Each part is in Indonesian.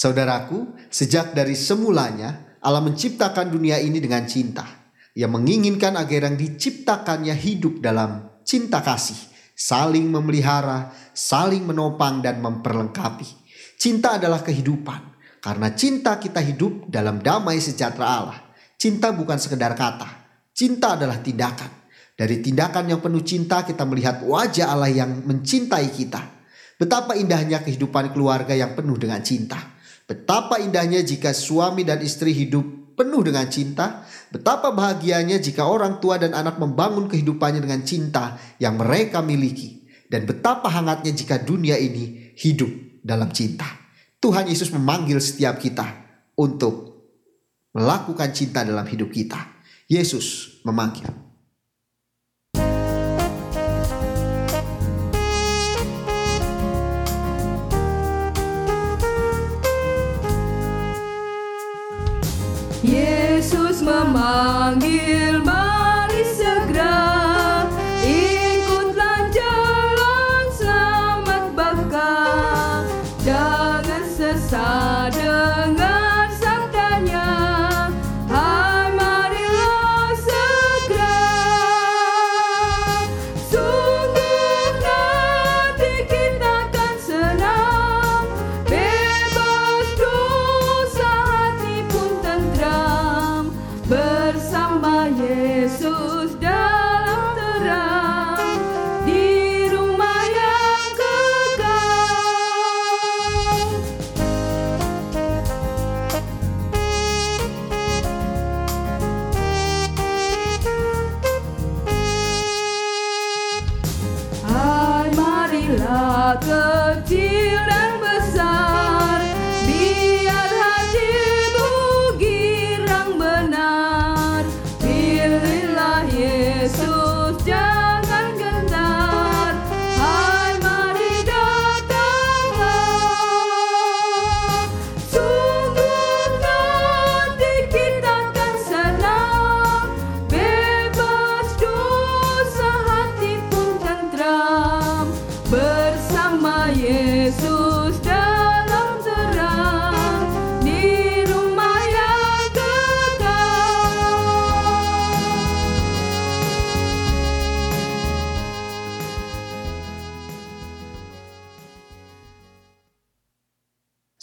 Saudaraku, sejak dari semulanya Allah menciptakan dunia ini dengan cinta. Ia menginginkan agar yang diciptakannya hidup dalam cinta kasih, saling memelihara, saling menopang dan memperlengkapi. Cinta adalah kehidupan. Karena cinta kita hidup dalam damai sejahtera Allah. Cinta bukan sekedar kata. Cinta adalah tindakan. Dari tindakan yang penuh cinta kita melihat wajah Allah yang mencintai kita. Betapa indahnya kehidupan keluarga yang penuh dengan cinta. Betapa indahnya jika suami dan istri hidup penuh dengan cinta. Betapa bahagianya jika orang tua dan anak membangun kehidupannya dengan cinta yang mereka miliki. Dan betapa hangatnya jika dunia ini hidup dalam cinta. Tuhan Yesus memanggil setiap kita untuk melakukan cinta dalam hidup kita. Yesus memanggil. Yesus memanggil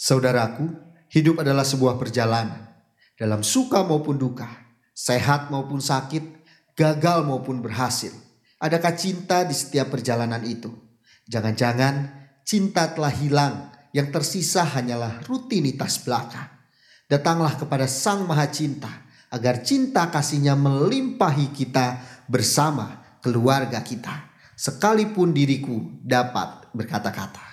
Saudaraku, hidup adalah sebuah perjalanan. Dalam suka maupun duka, sehat maupun sakit, gagal maupun berhasil. Adakah cinta di setiap perjalanan itu? Jangan-jangan cinta telah hilang, yang tersisa hanyalah rutinitas belaka. Datanglah kepada Sang Maha Cinta, agar cinta kasihnya melimpahi kita bersama keluarga kita. Sekalipun diriku dapat berkata-kata.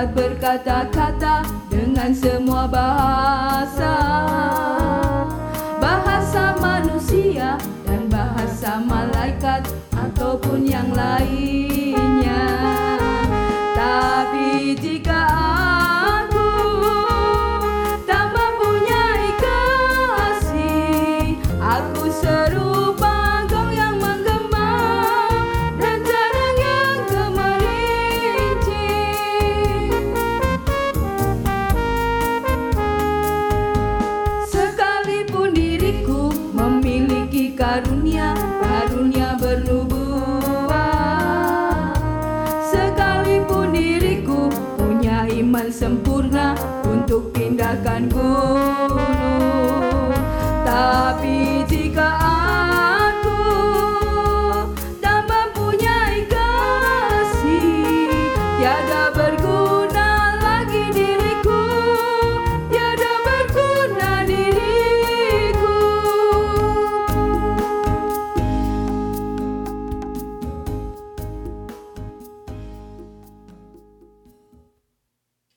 Dapat berkata-kata dengan semua bahasa. Bahasa manusia dan bahasa malaikat ataupun yang lainnya. Tapi jika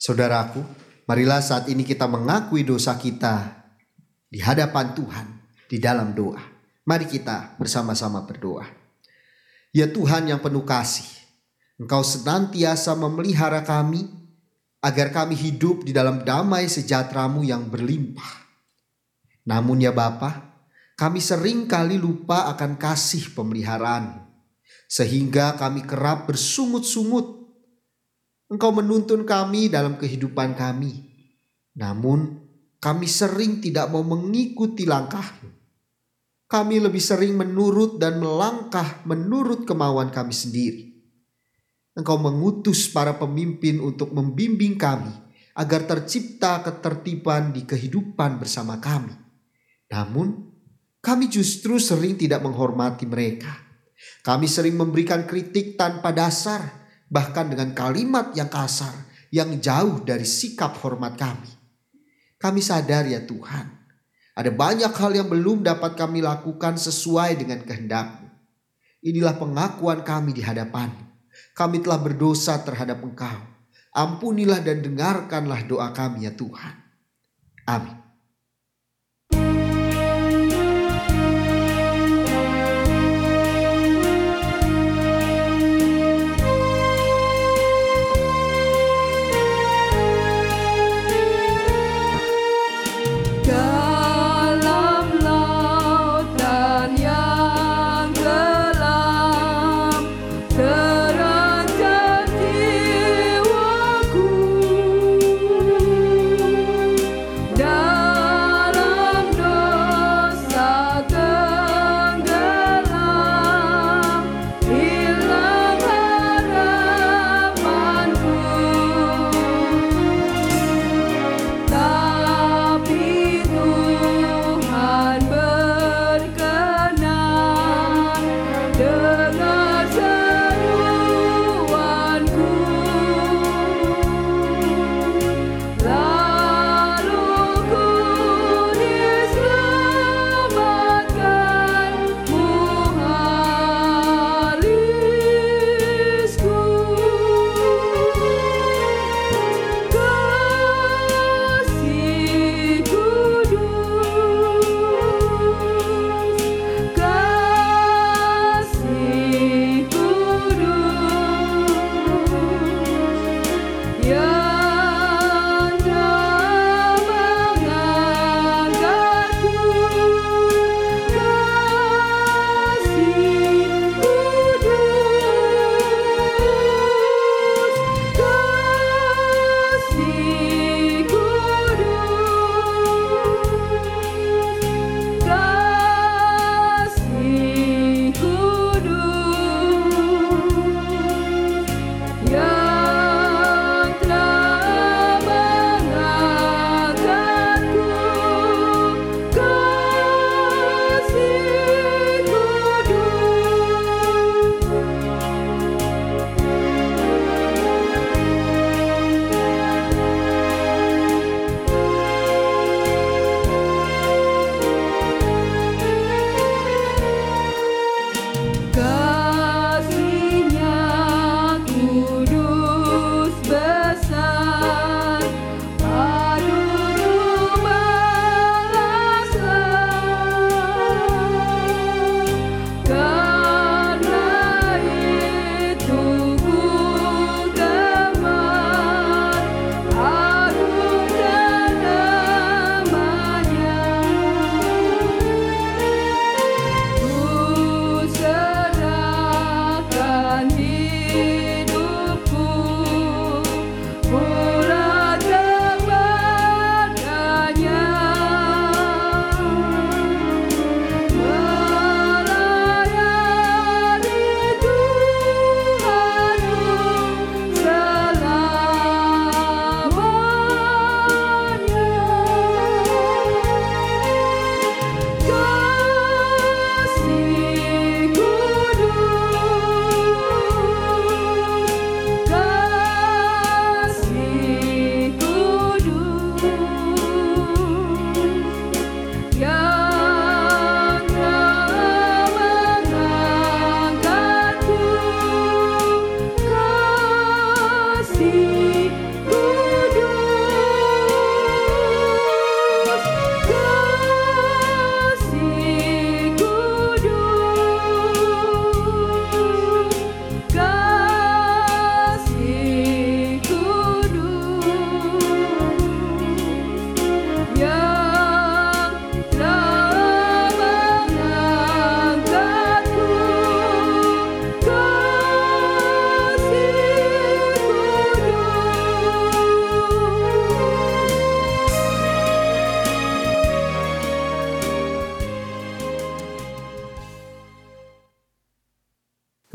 Saudaraku, marilah saat ini kita mengakui dosa kita di hadapan Tuhan di dalam doa. Mari kita bersama-sama berdoa. Ya Tuhan yang penuh kasih, Engkau senantiasa memelihara kami agar kami hidup di dalam damai sejahteramu yang berlimpah. Namun ya Bapa, kami sering kali lupa akan kasih pemeliharaan sehingga kami kerap bersungut-sungut. Engkau menuntun kami dalam kehidupan kami. Namun kami sering tidak mau mengikuti langkahmu. Kami lebih sering menurut dan melangkah menurut kemauan kami sendiri. Engkau mengutus para pemimpin untuk membimbing kami agar tercipta ketertiban di kehidupan bersama kami. Namun, kami justru sering tidak menghormati mereka. Kami sering memberikan kritik tanpa dasar, bahkan dengan kalimat yang kasar, yang jauh dari sikap hormat kami. Kami sadar ya Tuhan, ada banyak hal yang belum dapat kami lakukan sesuai dengan kehendak-Mu. Inilah pengakuan kami di hadapan kami telah berdosa terhadap Engkau. Ampunilah dan dengarkanlah doa kami ya Tuhan. Amin.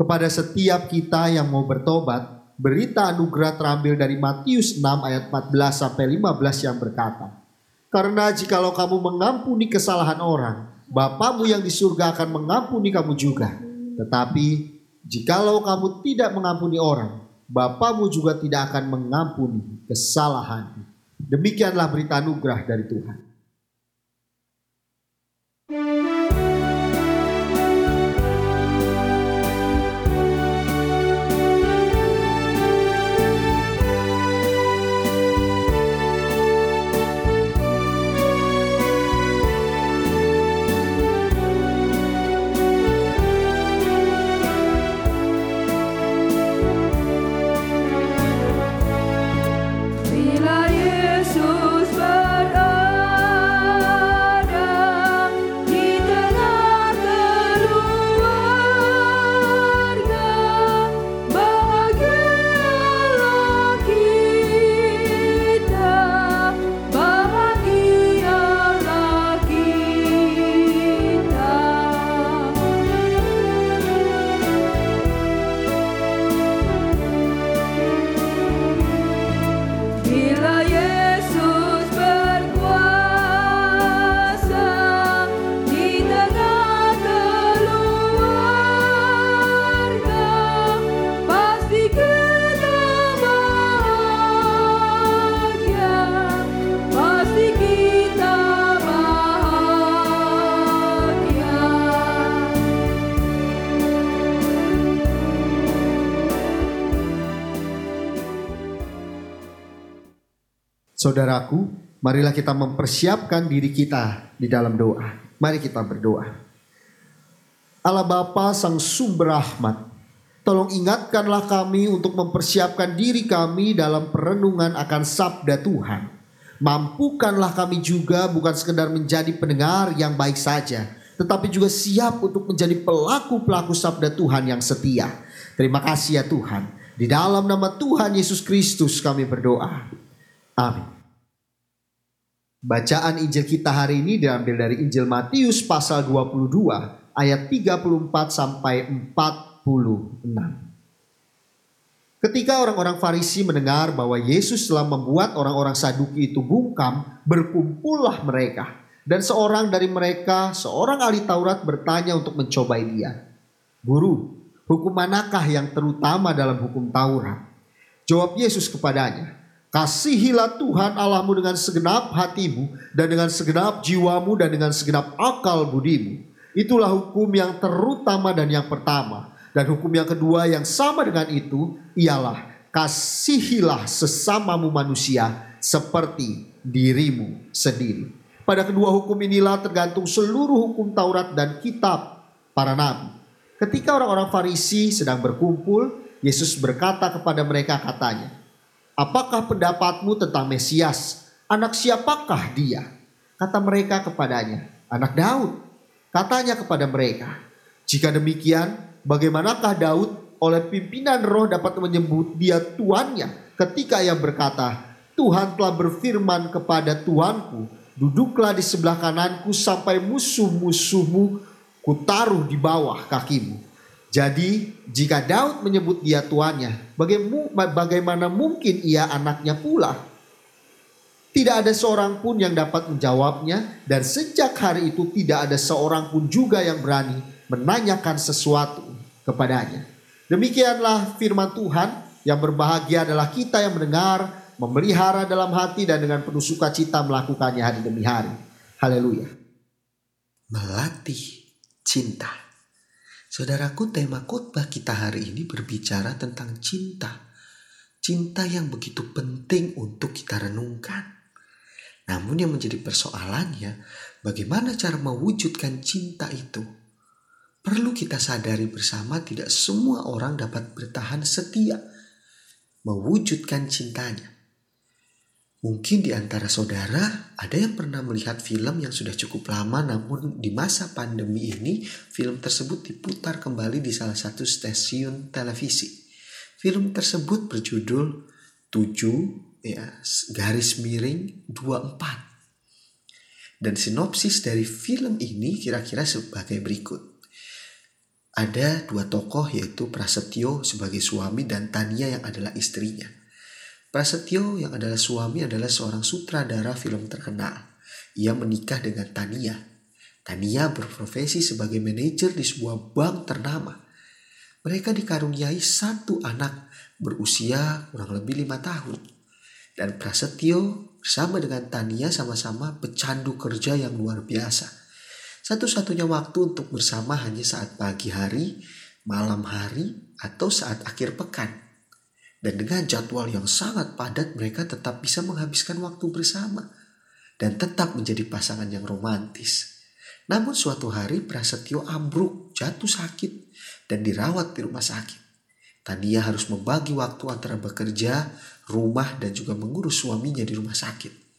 Kepada setiap kita yang mau bertobat, berita anugerah terambil dari Matius 6 ayat 14 sampai 15 yang berkata, Karena jikalau kamu mengampuni kesalahan orang, Bapamu yang di surga akan mengampuni kamu juga. Tetapi jikalau kamu tidak mengampuni orang, Bapamu juga tidak akan mengampuni kesalahanmu. Demikianlah berita anugerah dari Tuhan. Saudaraku, marilah kita mempersiapkan diri kita di dalam doa. Mari kita berdoa. Allah Bapa Sang Sumber Rahmat, tolong ingatkanlah kami untuk mempersiapkan diri kami dalam perenungan akan sabda Tuhan. Mampukanlah kami juga bukan sekedar menjadi pendengar yang baik saja, tetapi juga siap untuk menjadi pelaku-pelaku sabda Tuhan yang setia. Terima kasih ya Tuhan. Di dalam nama Tuhan Yesus Kristus kami berdoa. Amin. Bacaan Injil kita hari ini diambil dari Injil Matius pasal 22 ayat 34 sampai 46. Ketika orang-orang Farisi mendengar bahwa Yesus telah membuat orang-orang Saduki itu bungkam, berkumpullah mereka. Dan seorang dari mereka, seorang ahli Taurat bertanya untuk mencobai dia. Guru, hukum manakah yang terutama dalam hukum Taurat? Jawab Yesus kepadanya, Kasihilah Tuhan Allahmu dengan segenap hatimu dan dengan segenap jiwamu dan dengan segenap akal budimu. Itulah hukum yang terutama dan yang pertama. Dan hukum yang kedua yang sama dengan itu ialah kasihilah sesamamu manusia seperti dirimu sendiri. Pada kedua hukum inilah tergantung seluruh hukum Taurat dan kitab para nabi. Ketika orang-orang Farisi sedang berkumpul, Yesus berkata kepada mereka katanya, Apakah pendapatmu tentang Mesias? Anak siapakah dia? Kata mereka kepadanya, anak Daud. Katanya kepada mereka, jika demikian, bagaimanakah Daud oleh pimpinan roh dapat menyebut dia tuannya ketika ia berkata, Tuhan telah berfirman kepada Tuanku, duduklah di sebelah kananku sampai musuh-musuhmu kutaruh di bawah kakimu. Jadi jika Daud menyebut dia tuannya, bagaimana mungkin ia anaknya pula? Tidak ada seorang pun yang dapat menjawabnya dan sejak hari itu tidak ada seorang pun juga yang berani menanyakan sesuatu kepadanya. Demikianlah firman Tuhan yang berbahagia adalah kita yang mendengar, memelihara dalam hati dan dengan penuh sukacita melakukannya hari demi hari. Haleluya. Melatih cinta. Saudaraku, tema khotbah kita hari ini berbicara tentang cinta. Cinta yang begitu penting untuk kita renungkan. Namun yang menjadi persoalannya, bagaimana cara mewujudkan cinta itu? Perlu kita sadari bersama tidak semua orang dapat bertahan setia mewujudkan cintanya. Mungkin di antara saudara ada yang pernah melihat film yang sudah cukup lama namun di masa pandemi ini film tersebut diputar kembali di salah satu stasiun televisi. Film tersebut berjudul 7 ya garis miring 24. Dan sinopsis dari film ini kira-kira sebagai berikut. ada dua tokoh yaitu Prasetyo sebagai suami dan Tania yang adalah istrinya. Prasetyo yang adalah suami adalah seorang sutradara film terkenal. Ia menikah dengan Tania. Tania berprofesi sebagai manajer di sebuah bank ternama. Mereka dikaruniai satu anak berusia kurang lebih lima tahun. Dan Prasetyo bersama dengan Tania sama-sama pecandu kerja yang luar biasa. Satu-satunya waktu untuk bersama hanya saat pagi hari, malam hari, atau saat akhir pekan. Dan dengan jadwal yang sangat padat mereka tetap bisa menghabiskan waktu bersama. Dan tetap menjadi pasangan yang romantis. Namun suatu hari Prasetyo ambruk, jatuh sakit, dan dirawat di rumah sakit. Tania harus membagi waktu antara bekerja, rumah, dan juga mengurus suaminya di rumah sakit.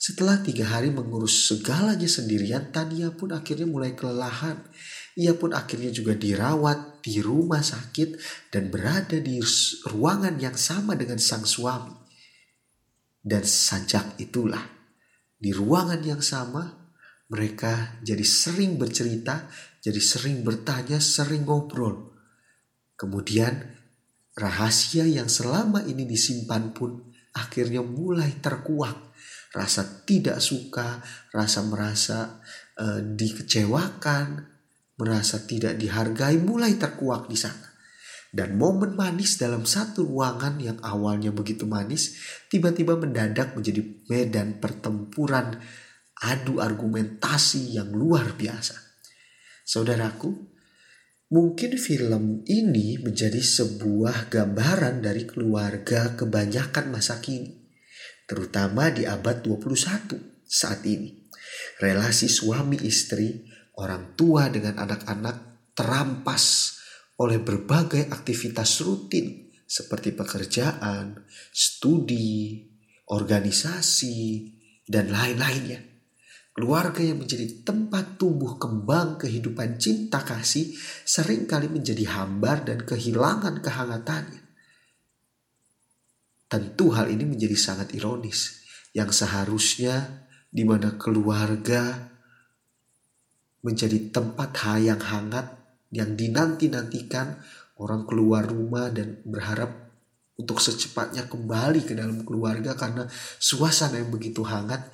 Setelah tiga hari mengurus segalanya sendirian, Tania pun akhirnya mulai kelelahan. Ia pun akhirnya juga dirawat di rumah sakit dan berada di ruangan yang sama dengan sang suami. Dan sejak itulah, di ruangan yang sama, mereka jadi sering bercerita, jadi sering bertanya, sering ngobrol. Kemudian rahasia yang selama ini disimpan pun akhirnya mulai terkuak rasa tidak suka, rasa merasa uh, dikecewakan, merasa tidak dihargai mulai terkuak di sana. Dan momen manis dalam satu ruangan yang awalnya begitu manis, tiba-tiba mendadak menjadi medan pertempuran adu argumentasi yang luar biasa. Saudaraku, mungkin film ini menjadi sebuah gambaran dari keluarga kebanyakan masa kini terutama di abad 21 saat ini. Relasi suami istri, orang tua dengan anak-anak terampas oleh berbagai aktivitas rutin seperti pekerjaan, studi, organisasi, dan lain-lainnya. Keluarga yang menjadi tempat tumbuh kembang kehidupan cinta kasih sering kali menjadi hambar dan kehilangan kehangatannya. Tentu hal ini menjadi sangat ironis yang seharusnya di mana keluarga menjadi tempat yang hangat yang dinanti-nantikan orang keluar rumah dan berharap untuk secepatnya kembali ke dalam keluarga karena suasana yang begitu hangat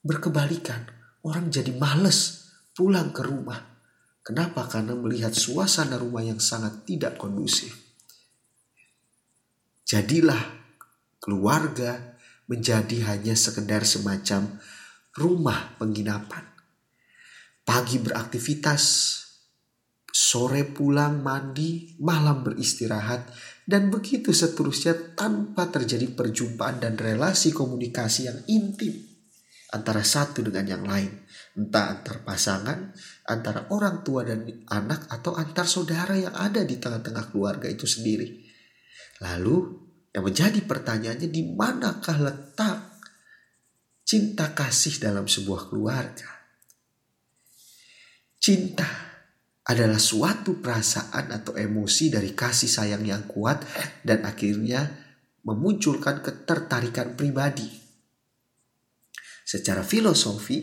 berkebalikan. Orang jadi males pulang ke rumah. Kenapa? Karena melihat suasana rumah yang sangat tidak kondusif. Jadilah keluarga menjadi hanya sekedar semacam rumah penginapan. Pagi beraktivitas, sore pulang mandi, malam beristirahat, dan begitu seterusnya tanpa terjadi perjumpaan dan relasi komunikasi yang intim antara satu dengan yang lain. Entah antar pasangan, antara orang tua dan anak, atau antar saudara yang ada di tengah-tengah keluarga itu sendiri. Lalu yang menjadi pertanyaannya di manakah letak cinta kasih dalam sebuah keluarga? Cinta adalah suatu perasaan atau emosi dari kasih sayang yang kuat dan akhirnya memunculkan ketertarikan pribadi. Secara filosofi,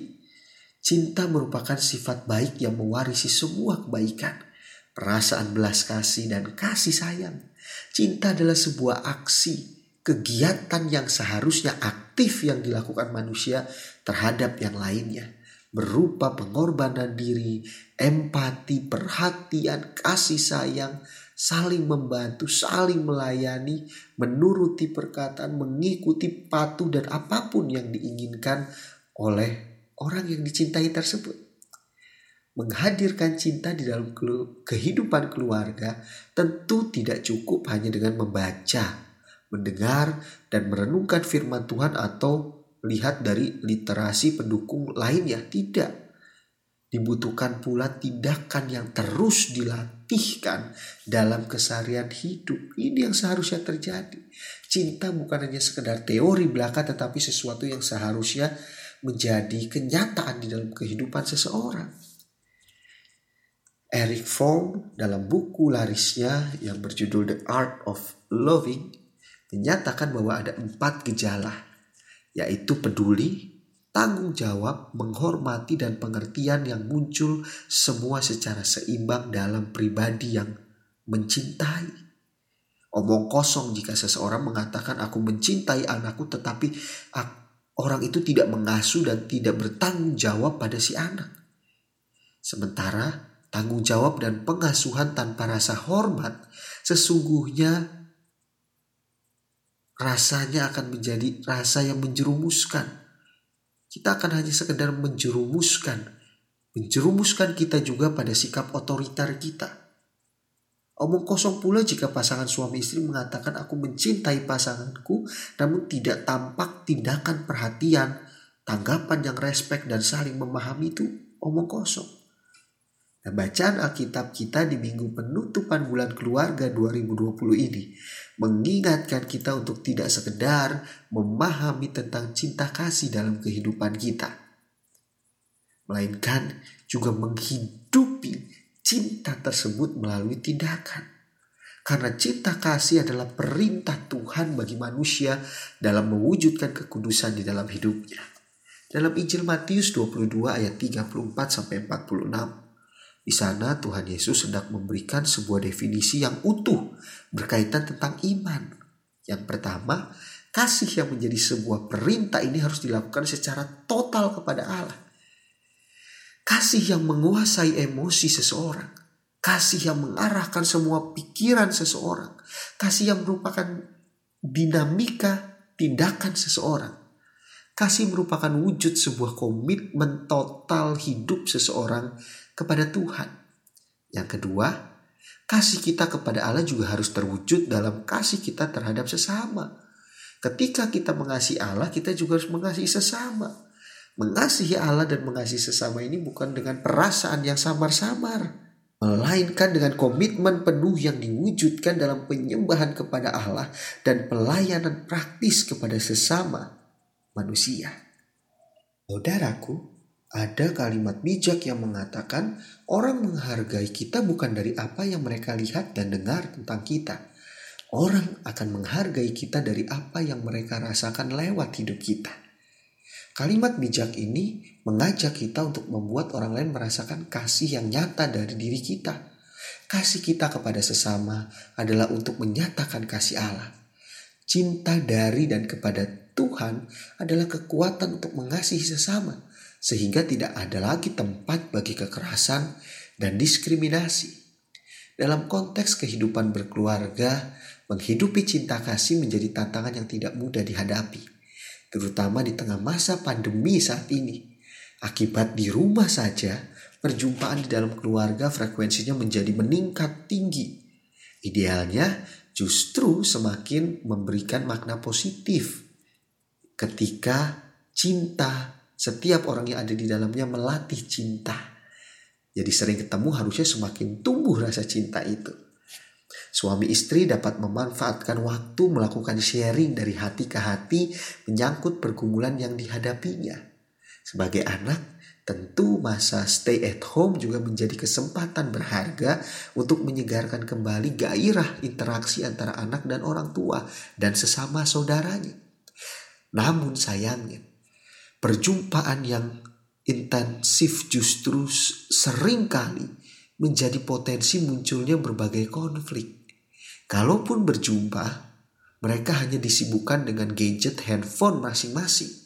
cinta merupakan sifat baik yang mewarisi semua kebaikan, perasaan belas kasih dan kasih sayang Cinta adalah sebuah aksi, kegiatan yang seharusnya aktif yang dilakukan manusia terhadap yang lainnya. Berupa pengorbanan diri, empati, perhatian, kasih sayang, saling membantu, saling melayani, menuruti perkataan, mengikuti patuh dan apa pun yang diinginkan oleh orang yang dicintai tersebut. Menghadirkan cinta di dalam kehidupan keluarga tentu tidak cukup hanya dengan membaca, mendengar, dan merenungkan firman Tuhan atau lihat dari literasi pendukung lainnya. Tidak. Dibutuhkan pula tindakan yang terus dilatihkan dalam keseharian hidup. Ini yang seharusnya terjadi. Cinta bukan hanya sekedar teori belaka tetapi sesuatu yang seharusnya menjadi kenyataan di dalam kehidupan seseorang. Eric Fromm dalam buku larisnya yang berjudul The Art of Loving menyatakan bahwa ada empat gejala, yaitu peduli, tanggung jawab, menghormati dan pengertian yang muncul semua secara seimbang dalam pribadi yang mencintai. Omong kosong jika seseorang mengatakan aku mencintai anakku tetapi orang itu tidak mengasuh dan tidak bertanggung jawab pada si anak. Sementara tanggung jawab dan pengasuhan tanpa rasa hormat sesungguhnya rasanya akan menjadi rasa yang menjerumuskan. Kita akan hanya sekedar menjerumuskan. Menjerumuskan kita juga pada sikap otoriter kita. Omong kosong pula jika pasangan suami istri mengatakan aku mencintai pasanganku namun tidak tampak tindakan perhatian, tanggapan yang respek dan saling memahami itu omong kosong. Nah, bacaan Alkitab kita di minggu penutupan bulan keluarga 2020 ini mengingatkan kita untuk tidak sekedar memahami tentang cinta kasih dalam kehidupan kita. Melainkan juga menghidupi cinta tersebut melalui tindakan. Karena cinta kasih adalah perintah Tuhan bagi manusia dalam mewujudkan kekudusan di dalam hidupnya. Dalam Injil Matius 22 ayat 34 sampai 46. Di sana Tuhan Yesus sedang memberikan sebuah definisi yang utuh berkaitan tentang iman. Yang pertama, kasih yang menjadi sebuah perintah ini harus dilakukan secara total kepada Allah. Kasih yang menguasai emosi seseorang, kasih yang mengarahkan semua pikiran seseorang, kasih yang merupakan dinamika tindakan seseorang. Kasih merupakan wujud sebuah komitmen total hidup seseorang kepada Tuhan. Yang kedua, kasih kita kepada Allah juga harus terwujud dalam kasih kita terhadap sesama. Ketika kita mengasihi Allah, kita juga harus mengasihi sesama. Mengasihi Allah dan mengasihi sesama ini bukan dengan perasaan yang samar-samar, melainkan dengan komitmen penuh yang diwujudkan dalam penyembahan kepada Allah dan pelayanan praktis kepada sesama manusia. Saudaraku, ada kalimat bijak yang mengatakan orang menghargai kita bukan dari apa yang mereka lihat dan dengar tentang kita. Orang akan menghargai kita dari apa yang mereka rasakan lewat hidup kita. Kalimat bijak ini mengajak kita untuk membuat orang lain merasakan kasih yang nyata dari diri kita. Kasih kita kepada sesama adalah untuk menyatakan kasih Allah. Cinta dari dan kepada Tuhan adalah kekuatan untuk mengasihi sesama sehingga tidak ada lagi tempat bagi kekerasan dan diskriminasi. Dalam konteks kehidupan berkeluarga, menghidupi cinta kasih menjadi tantangan yang tidak mudah dihadapi, terutama di tengah masa pandemi saat ini. Akibat di rumah saja, perjumpaan di dalam keluarga frekuensinya menjadi meningkat tinggi. Idealnya justru semakin memberikan makna positif ketika cinta setiap orang yang ada di dalamnya melatih cinta. Jadi sering ketemu harusnya semakin tumbuh rasa cinta itu. Suami istri dapat memanfaatkan waktu melakukan sharing dari hati ke hati menyangkut pergumulan yang dihadapinya. Sebagai anak, tentu masa stay at home juga menjadi kesempatan berharga untuk menyegarkan kembali gairah interaksi antara anak dan orang tua dan sesama saudaranya. Namun sayangnya, Perjumpaan yang intensif justru sering kali menjadi potensi munculnya berbagai konflik. Kalaupun berjumpa, mereka hanya disibukkan dengan gadget handphone masing-masing.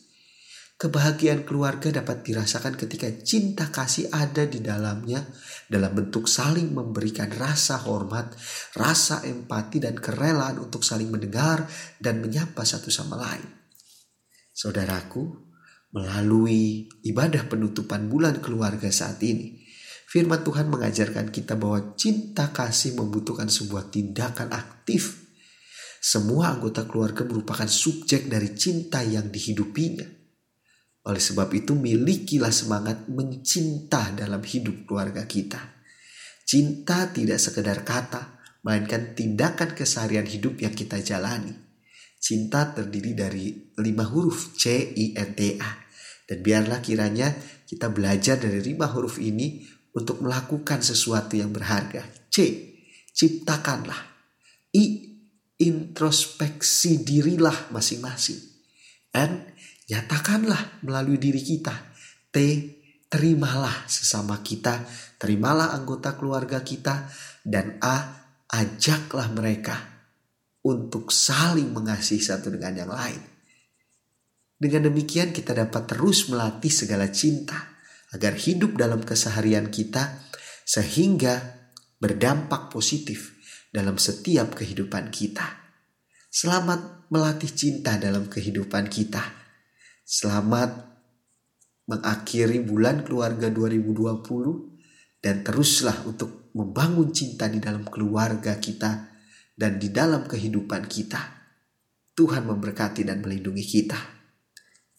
Kebahagiaan keluarga dapat dirasakan ketika cinta kasih ada di dalamnya dalam bentuk saling memberikan rasa hormat, rasa empati dan kerelaan untuk saling mendengar dan menyapa satu sama lain. Saudaraku, melalui ibadah penutupan bulan keluarga saat ini. Firman Tuhan mengajarkan kita bahwa cinta kasih membutuhkan sebuah tindakan aktif. Semua anggota keluarga merupakan subjek dari cinta yang dihidupinya. Oleh sebab itu milikilah semangat mencinta dalam hidup keluarga kita. Cinta tidak sekedar kata, melainkan tindakan keseharian hidup yang kita jalani. Cinta terdiri dari lima huruf C, I, N, T, A dan biarlah kiranya kita belajar dari lima huruf ini untuk melakukan sesuatu yang berharga. C. Ciptakanlah. I. Introspeksi dirilah masing-masing. N. Nyatakanlah melalui diri kita. T. Terimalah sesama kita, terimalah anggota keluarga kita, dan A. Ajaklah mereka untuk saling mengasihi satu dengan yang lain. Dengan demikian kita dapat terus melatih segala cinta agar hidup dalam keseharian kita sehingga berdampak positif dalam setiap kehidupan kita. Selamat melatih cinta dalam kehidupan kita. Selamat mengakhiri bulan keluarga 2020 dan teruslah untuk membangun cinta di dalam keluarga kita dan di dalam kehidupan kita. Tuhan memberkati dan melindungi kita.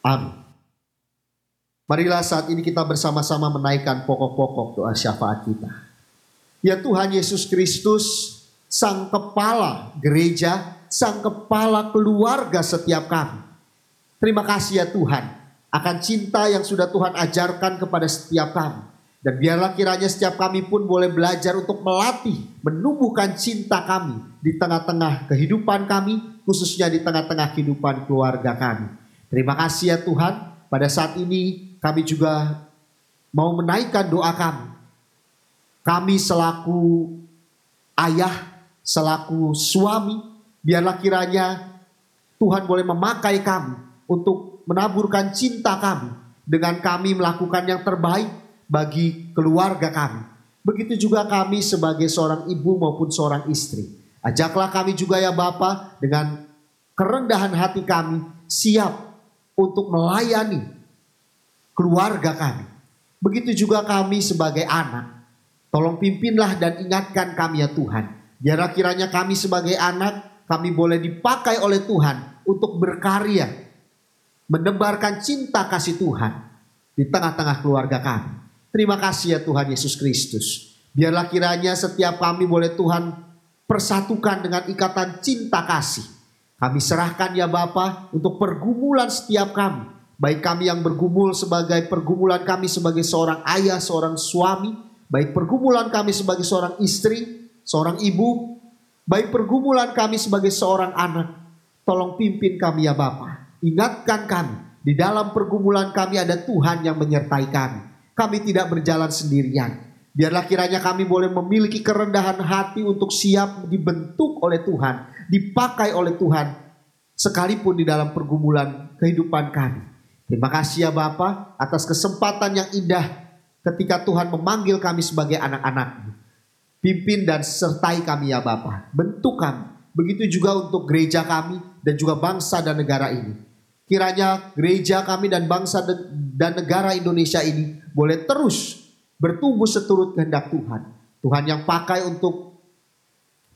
Amin. Marilah saat ini kita bersama-sama menaikkan pokok-pokok doa syafaat kita. Ya Tuhan Yesus Kristus, Sang Kepala gereja, Sang Kepala keluarga setiap kami. Terima kasih ya Tuhan akan cinta yang sudah Tuhan ajarkan kepada setiap kami. Dan biarlah kiranya setiap kami pun boleh belajar untuk melatih, menumbuhkan cinta kami di tengah-tengah kehidupan kami, khususnya di tengah-tengah kehidupan keluarga kami. Terima kasih ya Tuhan, pada saat ini kami juga mau menaikkan doa kami. Kami selaku ayah, selaku suami, biarlah kiranya Tuhan boleh memakai kami untuk menaburkan cinta kami dengan kami melakukan yang terbaik bagi keluarga kami. Begitu juga kami sebagai seorang ibu maupun seorang istri. Ajaklah kami juga ya Bapa dengan kerendahan hati kami siap untuk melayani keluarga kami. Begitu juga kami sebagai anak. Tolong pimpinlah dan ingatkan kami ya Tuhan. Biarlah kiranya kami sebagai anak, kami boleh dipakai oleh Tuhan untuk berkarya. Menebarkan cinta kasih Tuhan di tengah-tengah keluarga kami. Terima kasih ya Tuhan Yesus Kristus. Biarlah kiranya setiap kami boleh Tuhan persatukan dengan ikatan cinta kasih kami serahkan ya Bapa untuk pergumulan setiap kami. Baik kami yang bergumul sebagai pergumulan kami sebagai seorang ayah, seorang suami. Baik pergumulan kami sebagai seorang istri, seorang ibu. Baik pergumulan kami sebagai seorang anak. Tolong pimpin kami ya Bapa. Ingatkan kami. Di dalam pergumulan kami ada Tuhan yang menyertai kami. Kami tidak berjalan sendirian. Biarlah kiranya kami boleh memiliki kerendahan hati untuk siap dibentuk oleh Tuhan dipakai oleh Tuhan sekalipun di dalam pergumulan kehidupan kami. Terima kasih ya Bapa atas kesempatan yang indah ketika Tuhan memanggil kami sebagai anak-anakmu. Pimpin dan sertai kami ya Bapa. Bentuk kami. Begitu juga untuk gereja kami dan juga bangsa dan negara ini. Kiranya gereja kami dan bangsa dan negara Indonesia ini boleh terus bertumbuh seturut kehendak Tuhan. Tuhan yang pakai untuk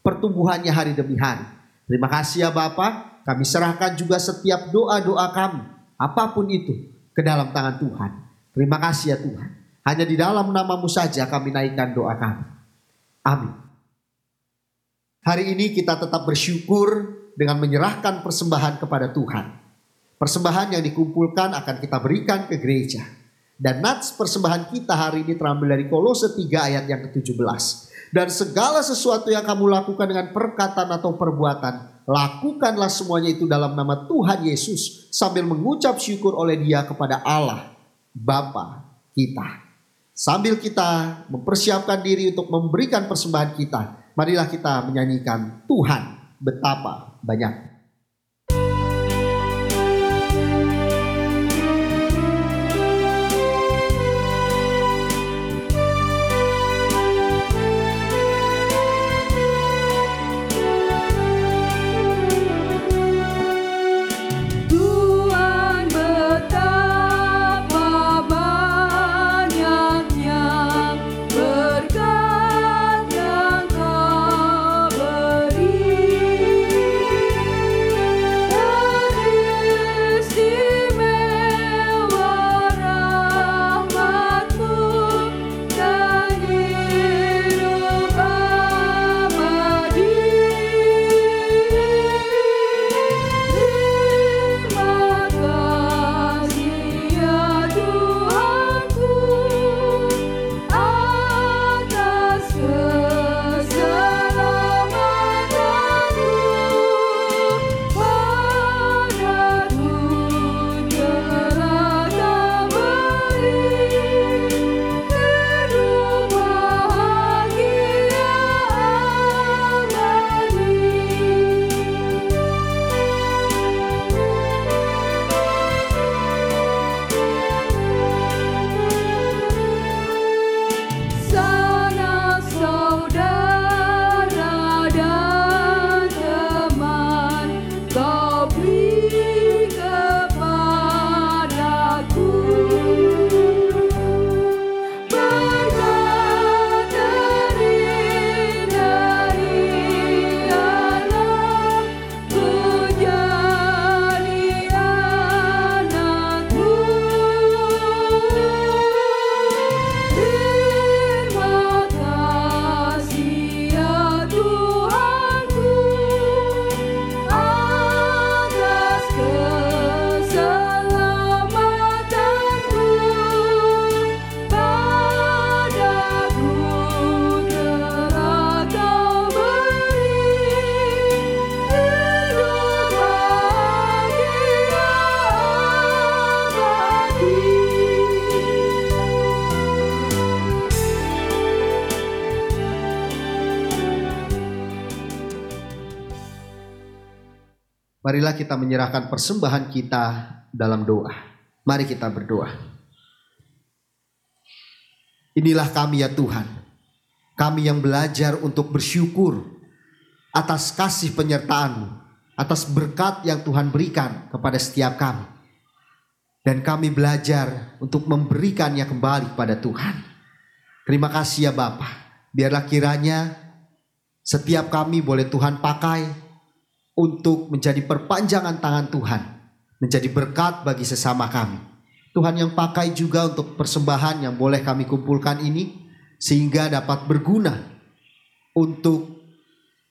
pertumbuhannya hari demi hari. Terima kasih ya Bapak, kami serahkan juga setiap doa-doa kami, apa pun itu, ke dalam tangan Tuhan. Terima kasih ya Tuhan. Hanya di dalam namamu saja kami naikkan doa kami. Amin. Hari ini kita tetap bersyukur dengan menyerahkan persembahan kepada Tuhan. Persembahan yang dikumpulkan akan kita berikan ke gereja. Dan nats persembahan kita hari ini terambil dari Kolose 3 ayat yang ke-17 dan segala sesuatu yang kamu lakukan dengan perkataan atau perbuatan, lakukanlah semuanya itu dalam nama Tuhan Yesus sambil mengucap syukur oleh Dia kepada Allah Bapa kita. Sambil kita mempersiapkan diri untuk memberikan persembahan kita, marilah kita menyanyikan Tuhan betapa banyak. Kita menyerahkan persembahan kita dalam doa. Mari kita berdoa. Inilah kami ya Tuhan. Kami yang belajar untuk bersyukur atas kasih penyertaan-Mu, atas berkat yang Tuhan berikan kepada setiap kami. Dan kami belajar untuk memberikannya kembali kepada Tuhan. Terima kasih ya Bapa. Biarlah kiranya setiap kami boleh Tuhan pakai untuk menjadi perpanjangan tangan Tuhan, menjadi berkat bagi sesama kami. Tuhan yang pakai juga untuk persembahan yang boleh kami kumpulkan ini, sehingga dapat berguna untuk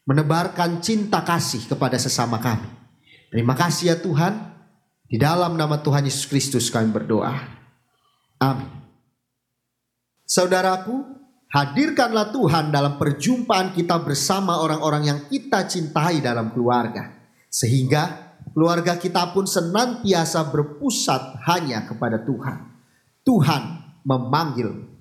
menebarkan cinta kasih kepada sesama kami. Terima kasih ya Tuhan. Di dalam nama Tuhan Yesus Kristus kami berdoa. Amin. Saudaraku, hadirkanlah Tuhan dalam perjumpaan kita bersama orang-orang yang kita cintai dalam keluarga. Sehingga keluarga kita pun senantiasa berpusat hanya kepada Tuhan. Tuhan memanggil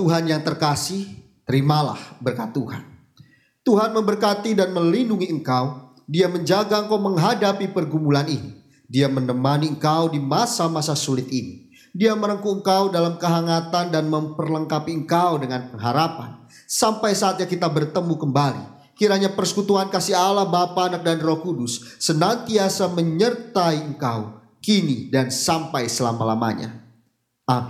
Tuhan yang terkasih, terimalah berkat Tuhan. Tuhan memberkati dan melindungi engkau. Dia menjaga engkau menghadapi pergumulan ini. Dia menemani engkau di masa-masa sulit ini. Dia merengkuh engkau dalam kehangatan dan memperlengkapi engkau dengan pengharapan. Sampai saatnya kita bertemu kembali. Kiranya persekutuan kasih Allah Bapa, Anak dan Roh Kudus senantiasa menyertai engkau kini dan sampai selama-lamanya. Amin.